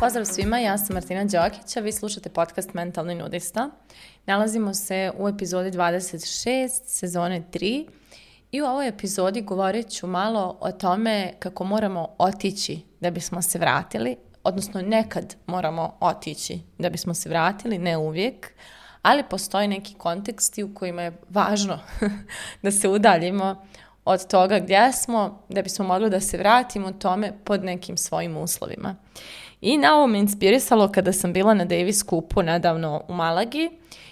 Pozdrav svima, ja sam Martina Đokića, vi slušate podcast Mentalni nudista. Nalazimo se u epizodi 26, sezone 3 i u ovoj epizodi govorit ću malo o tome kako moramo otići da bismo se vratili, odnosno nekad moramo otići da bismo se vratili, ne uvijek, ali postoji neki konteksti u kojima je važno da se udaljimo od toga gdje smo, da bismo mogli da se vratimo tome pod nekim svojim uslovima. I na ovo me inspirisalo kada sam bila na Davis kupu nedavno u Malagi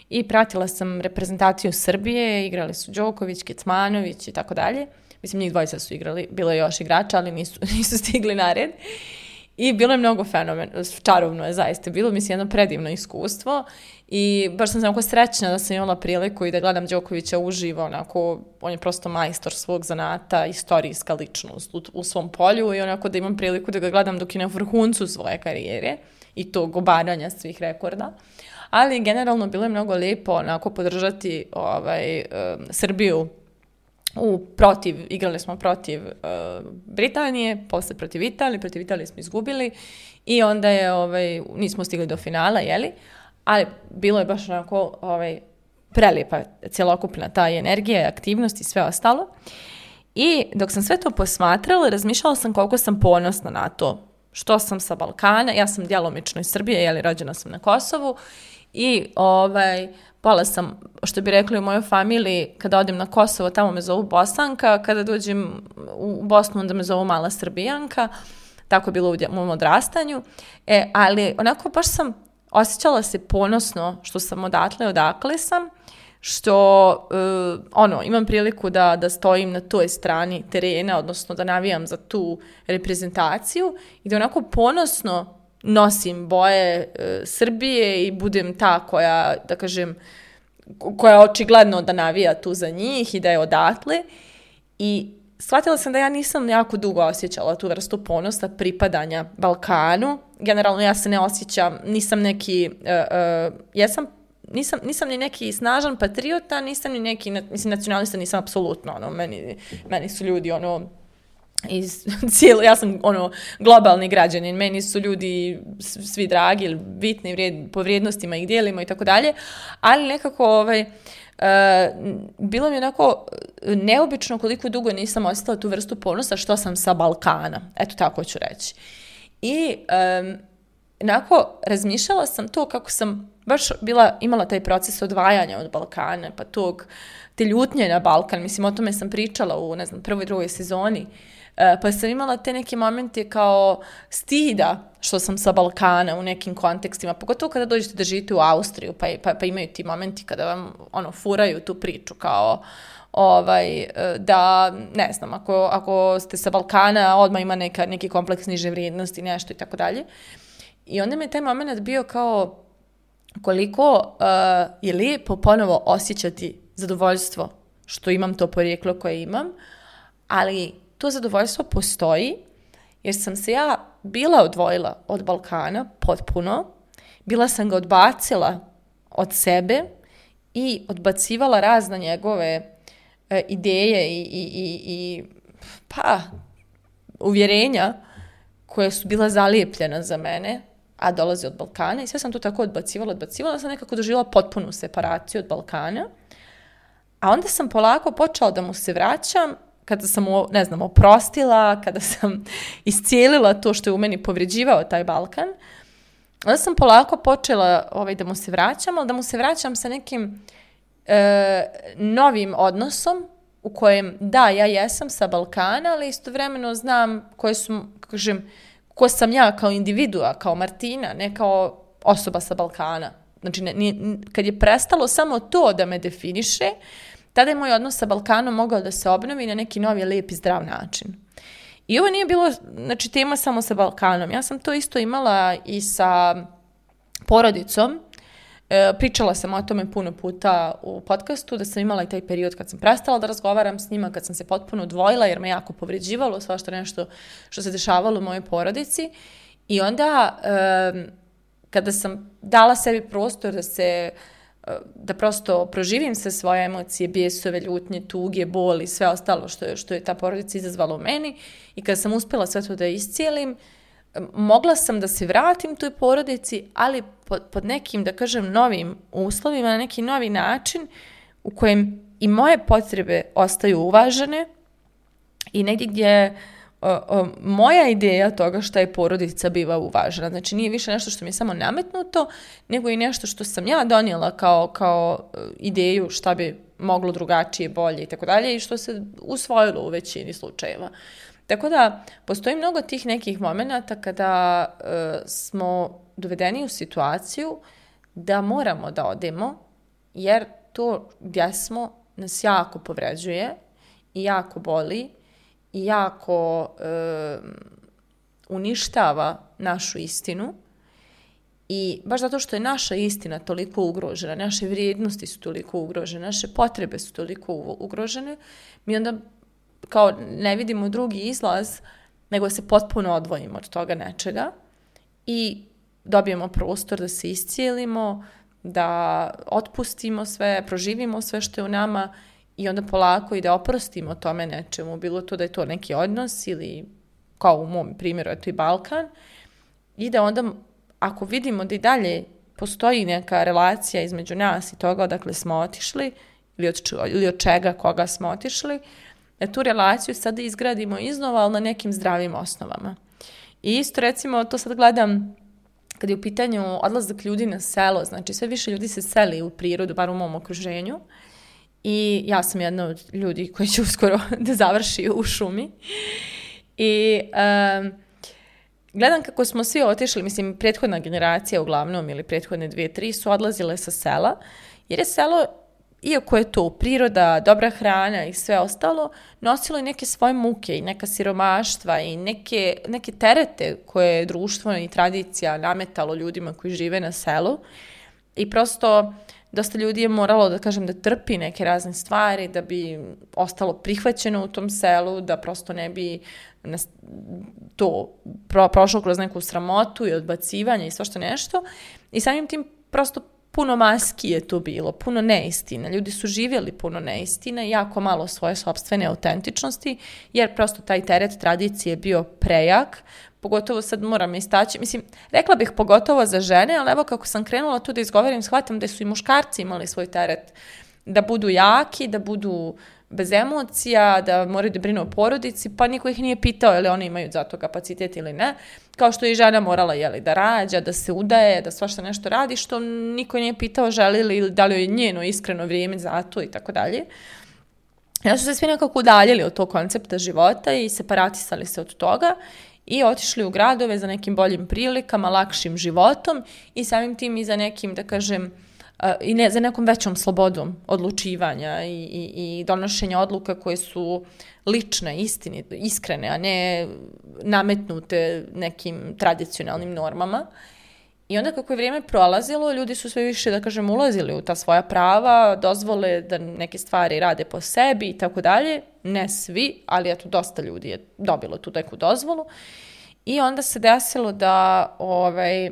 i pratila sam reprezentaciju Srbije, igrali su Đoković, Kecmanović i tako dalje. Mislim, njih dvojica su igrali, bilo je još igrača, ali nisu, nisu stigli na red. I bilo je mnogo fenomen, čarovno je zaista, bilo mi se jedno predivno iskustvo i baš sam onako srećna da sam imala priliku i da gledam Đokovića uživo, onako, on je prosto majstor svog zanata, istorijska ličnost u, u svom polju i onako da imam priliku da ga gledam dok je na vrhuncu svoje karijere i tog obaranja svih rekorda. Ali generalno bilo je mnogo lijepo onako podržati ovaj, um, Srbiju u protiv, igrali smo protiv uh, Britanije, posle protiv Italije, protiv Italije smo izgubili i onda je, ovaj, nismo stigli do finala, jeli? Ali bilo je baš onako ovaj, prelijepa cjelokupna ta energija, aktivnost i sve ostalo. I dok sam sve to posmatrala, razmišljala sam koliko sam ponosna na to što sam sa Balkana, ja sam djelomično iz Srbije, jeli rođena sam na Kosovu i ovaj, Pola sam, što bi rekli u mojoj familiji, kada odem na Kosovo, tamo me zovu Bosanka, kada dođem u Bosnu, onda me zovu Mala Srbijanka, tako je bilo u mom odrastanju. E, ali onako baš sam osjećala se ponosno što sam odatle, odakle sam, što uh, ono, imam priliku da, da stojim na toj strani terena, odnosno da navijam za tu reprezentaciju i da onako ponosno nosim boje uh, Srbije i budem ta koja, da kažem, koja očigledno da navija tu za njih i da je odatle. I shvatila sam da ja nisam jako dugo osjećala tu vrstu ponosa pripadanja Balkanu. Generalno ja se ne osjećam, nisam neki, uh, uh, jesam nisam, nisam ni neki snažan patriota, nisam ni neki, mislim, nacionalista nisam apsolutno, ono, meni, meni su ljudi, ono, iz cijelo, ja sam ono globalni građanin, meni su ljudi svi dragi, bitni vrijed, po vrijednostima ih dijelimo i tako dalje, ali nekako ovaj, Uh, bilo mi onako neobično koliko dugo nisam osjetila tu vrstu ponosa što sam sa Balkana. Eto tako ću reći. I um, onako razmišljala sam to kako sam baš bila, imala taj proces odvajanja od Balkana, pa tog, te ljutnje na Balkan. Mislim, o tome sam pričala u, ne znam, prvoj, drugoj sezoni. Uh, pa sam imala te neke momente kao stida što sam sa Balkana u nekim kontekstima, pogotovo kada dođete da živite u Austriju, pa, pa, pa imaju ti momenti kada vam ono, furaju tu priču kao ovaj, e, da, ne znam, ako, ako ste sa Balkana, odmah ima neka, neki kompleks niže vrijednosti, nešto i tako dalje. I onda mi je taj moment bio kao koliko uh, je lijepo ponovo osjećati zadovoljstvo što imam to porijeklo koje imam, ali to zadovoljstvo postoji jer sam se ja bila odvojila od Balkana potpuno, bila sam ga odbacila od sebe i odbacivala razna njegove e, ideje i, i, i, i pa uvjerenja koje su bila zalijepljena za mene, a dolaze od Balkana i sve sam to tako odbacivala, odbacivala, sam nekako doživjela potpunu separaciju od Balkana, a onda sam polako počela da mu se vraćam kada sam mu, ne znam, oprostila, kada sam iscijelila to što je u meni povređivao taj Balkan, onda sam polako počela ovaj, da mu se vraćam, ali da mu se vraćam sa nekim e, novim odnosom u kojem, da, ja jesam sa Balkana, ali istovremeno znam koje su, kažem, ko sam ja kao individua, kao Martina, ne kao osoba sa Balkana. Znači, ne, nije, kad je prestalo samo to da me definiše, uh, tada je moj odnos sa Balkanom mogao da se obnovi na neki novi, lijep i zdrav način. I ovo nije bilo, znači, tema samo sa Balkanom. Ja sam to isto imala i sa porodicom. E, pričala sam o tome puno puta u podcastu, da sam imala i taj period kad sam prestala da razgovaram s njima, kad sam se potpuno odvojila, jer me jako povređivalo svašto nešto što se dešavalo u mojoj porodici. I onda, e, kada sam dala sebi prostor da se da prosto proživim sve svoje emocije, bijesove, ljutnje, tuge, boli, sve ostalo što je, što je ta porodica izazvala u meni. I kada sam uspela sve to da iscijelim, mogla sam da se vratim toj porodici, ali pod, pod nekim, da kažem, novim uslovima, na neki novi način u kojem i moje potrebe ostaju uvažene i negdje gdje o, moja ideja toga šta je porodica biva uvažena. Znači nije više nešto što mi je samo nametnuto, nego i nešto što sam ja donijela kao, kao e, ideju šta bi moglo drugačije, bolje i tako dalje i što se usvojilo u većini slučajeva. Tako da, postoji mnogo tih nekih momenta kada e, smo dovedeni u situaciju da moramo da odemo, jer to gdje smo nas jako povređuje i jako boli jako e, uništava našu istinu i baš zato što je naša istina toliko ugrožena, naše vrijednosti su toliko ugrožene, naše potrebe su toliko ugrožene, mi onda kao ne vidimo drugi izlaz, nego se potpuno odvojimo od toga nečega i dobijemo prostor da se iscijelimo, da otpustimo sve, proživimo sve što je u nama i onda polako i da oprostimo tome nečemu, bilo to da je to neki odnos ili kao u mom primjeru je to i Balkan, i da onda ako vidimo da i dalje postoji neka relacija između nas i toga odakle smo otišli ili od, ili od čega koga smo otišli, da tu relaciju sada izgradimo iznova, ali na nekim zdravim osnovama. I isto recimo, to sad gledam kad je u pitanju odlazak ljudi na selo, znači sve više ljudi se seli u prirodu, bar u mom okruženju, I ja sam jedna od ljudi koji će uskoro da završi u šumi. I um, gledam kako smo svi otišli, mislim, prethodna generacija uglavnom ili prethodne dvije, tri su odlazile sa sela, jer je selo, iako je to priroda, dobra hrana i sve ostalo, nosilo i neke svoje muke i neka siromaštva i neke, neke terete koje je društvo i tradicija nametalo ljudima koji žive na selu. I prosto dosta ljudi je moralo, da kažem, da trpi neke razne stvari, da bi ostalo prihvaćeno u tom selu, da prosto ne bi to pro, prošlo kroz neku sramotu i odbacivanje i svašta nešto. I samim tim prosto puno maski je tu bilo, puno neistina. Ljudi su živjeli puno neistina jako malo svoje sobstvene autentičnosti, jer prosto taj teret tradicije je bio prejak, pogotovo sad moram istaći, mislim, rekla bih pogotovo za žene, ali evo kako sam krenula tu da izgovorim, shvatam da su i muškarci imali svoj teret da budu jaki, da budu bez emocija, da moraju da brinu o porodici, pa niko ih nije pitao je li oni imaju za to kapacitet ili ne. Kao što je i žena morala jeli, da rađa, da se udaje, da svašta nešto radi, što niko nije pitao želi li ili da li je njeno iskreno vrijeme za to i tako dalje. Ja su se svi nekako udaljili od tog koncepta života i separatisali se od toga i otišli u gradove za nekim boljim prilikama, lakšim životom i samim tim i za nekim, da kažem, i ne, za nekom većom slobodom odlučivanja i, i, i donošenja odluka koje su lične, istini, iskrene, a ne nametnute nekim tradicionalnim normama. I onda kako je vrijeme prolazilo, ljudi su sve više, da kažem, ulazili u ta svoja prava, dozvole da neke stvari rade po sebi i tako dalje. Ne svi, ali eto, dosta ljudi je dobilo tu neku dozvolu. I onda se desilo da, ovaj,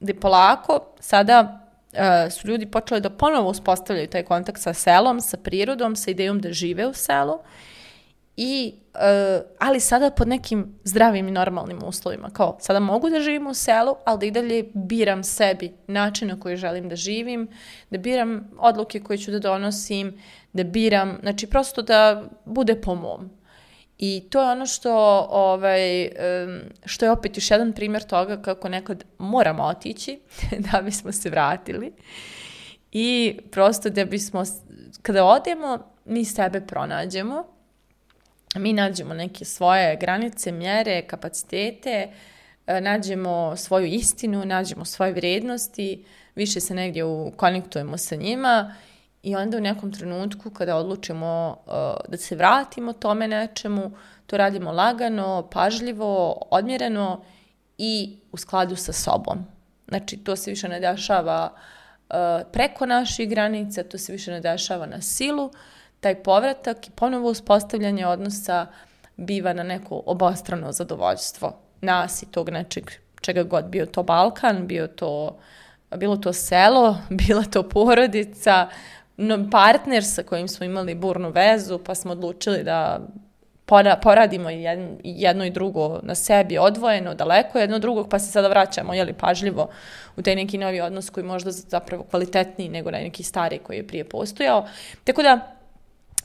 da polako sada uh, su ljudi počeli da ponovo uspostavljaju taj kontakt sa selom, sa prirodom, sa idejom da žive u selu. I, uh, ali sada pod nekim zdravim i normalnim uslovima. Kao, sada mogu da živim u selu, ali da i dalje biram sebi način na koji želim da živim, da biram odluke koje ću da donosim, da biram, znači prosto da bude po mom. I to je ono što, ovaj, što je opet još jedan primjer toga kako nekad moramo otići da bismo se vratili. I prosto da bismo, kada odemo, mi sebe pronađemo, mi nađemo neke svoje granice, mjere, kapacitete, e, nađemo svoju istinu, nađemo svoje vrijednosti, više se negdje konektujemo sa njima I onda u nekom trenutku kada odlučimo uh, da se vratimo tome nečemu, to radimo lagano, pažljivo, odmjereno i u skladu sa sobom. Znači, to se više ne dešava uh, preko naših granica, to se više ne dešava na silu. Taj povratak i ponovo uspostavljanje odnosa biva na neko obostrano zadovoljstvo nas i tog nečeg, čega god bio to Balkan, bio to bilo to selo, bila to porodica, partner sa kojim smo imali burnu vezu, pa smo odlučili da poradimo jedno i drugo na sebi odvojeno, daleko jedno drugog, pa se sada vraćamo jeli, pažljivo u taj neki novi odnos koji možda zapravo kvalitetniji nego na neki stari koji je prije postojao. Tako da,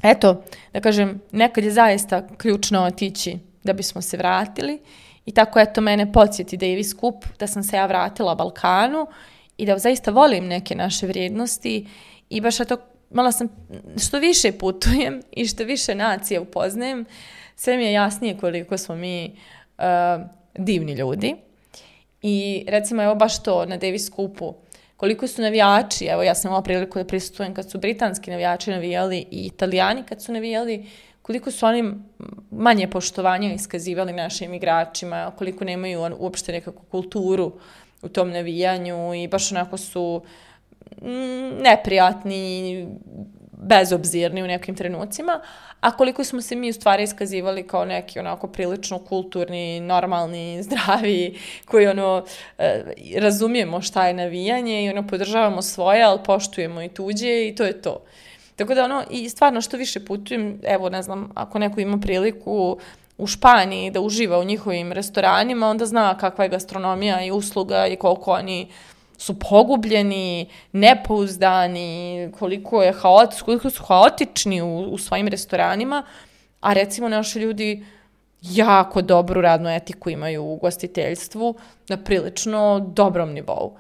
eto, da kažem, nekad je zaista ključno otići da bismo se vratili i tako eto mene podsjeti Davis skup da sam se ja vratila Balkanu i da zaista volim neke naše vrijednosti i baš eto malo sam, što više putujem i što više nacije upoznajem, sve mi je jasnije koliko smo mi uh, divni ljudi. I recimo evo baš to na Davis Kupu, koliko su navijači, evo ja sam imala priliku da prisutujem kad su britanski navijači navijali i italijani kad su navijali, koliko su oni manje poštovanja iskazivali našim igračima, koliko nemaju on, uopšte nekakvu kulturu u tom navijanju i baš onako su Mm, neprijatni, bezobzirni u nekim trenucima, a koliko smo se mi u stvari iskazivali kao neki onako prilično kulturni, normalni, zdravi, koji ono, e, razumijemo šta je navijanje i ono podržavamo svoje, ali poštujemo i tuđe i to je to. Tako da ono, i stvarno što više putujem, evo ne znam, ako neko ima priliku u Španiji da uživa u njihovim restoranima, onda zna kakva je gastronomija i usluga i koliko oni su pogubljeni, nepouzdani, koliko, je haot, koliko su haotični u, u svojim restoranima, a recimo naši ljudi jako dobru radnu etiku imaju u gostiteljstvu na prilično dobrom nivou.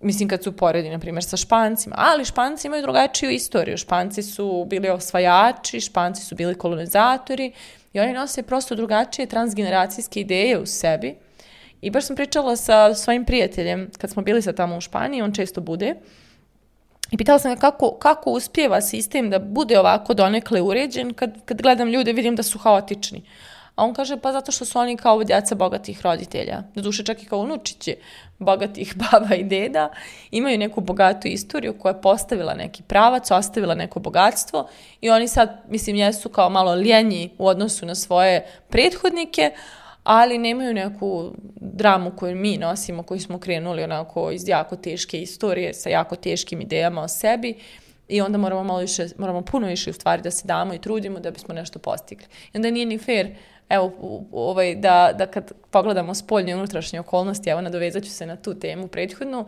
Mislim, kad su poredi, na primjer, sa Špancima. Ali Španci imaju drugačiju istoriju. Španci su bili osvajači, Španci su bili kolonizatori i oni nose prosto drugačije transgeneracijske ideje u sebi I baš sam pričala sa svojim prijateljem, kad smo bili sa tamo u Španiji, on često bude, i pitala sam ga kako, kako uspjeva sistem da bude ovako donekle uređen, kad, kad gledam ljude vidim da su haotični. A on kaže, pa zato što su oni kao djeca bogatih roditelja. duše čak i kao unučiće bogatih baba i deda. Imaju neku bogatu istoriju koja je postavila neki pravac, ostavila neko bogatstvo i oni sad, mislim, jesu kao malo ljenji u odnosu na svoje prethodnike, ali nemaju neku dramu koju mi nosimo, koju smo krenuli onako iz jako teške istorije, sa jako teškim idejama o sebi i onda moramo malo više, moramo puno više u stvari da se damo i trudimo da bismo nešto postigli. I onda nije ni fair evo, ovaj, da, da kad pogledamo spoljne i unutrašnje okolnosti, evo nadovezat ću se na tu temu prethodnu,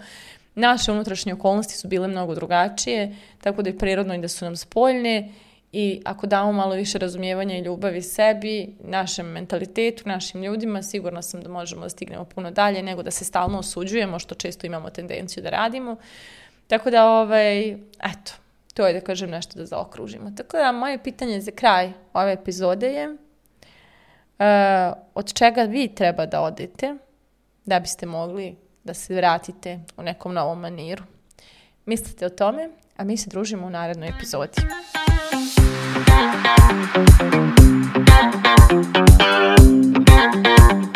naše unutrašnje okolnosti su bile mnogo drugačije, tako da je prirodno i da su nam spoljne I ako damo malo više razumijevanja i ljubavi sebi, našem mentalitetu, našim ljudima, sigurno sam da možemo da stignemo puno dalje nego da se stalno osuđujemo, što često imamo tendenciju da radimo. Tako da, ovaj, eto, to je da kažem nešto da zaokružimo. Tako da, moje pitanje za kraj ove epizode je uh, od čega vi treba da odete da biste mogli da se vratite u nekom novom maniru. Mislite o tome, a mi se družimo u narednoj epizodi. Thank you.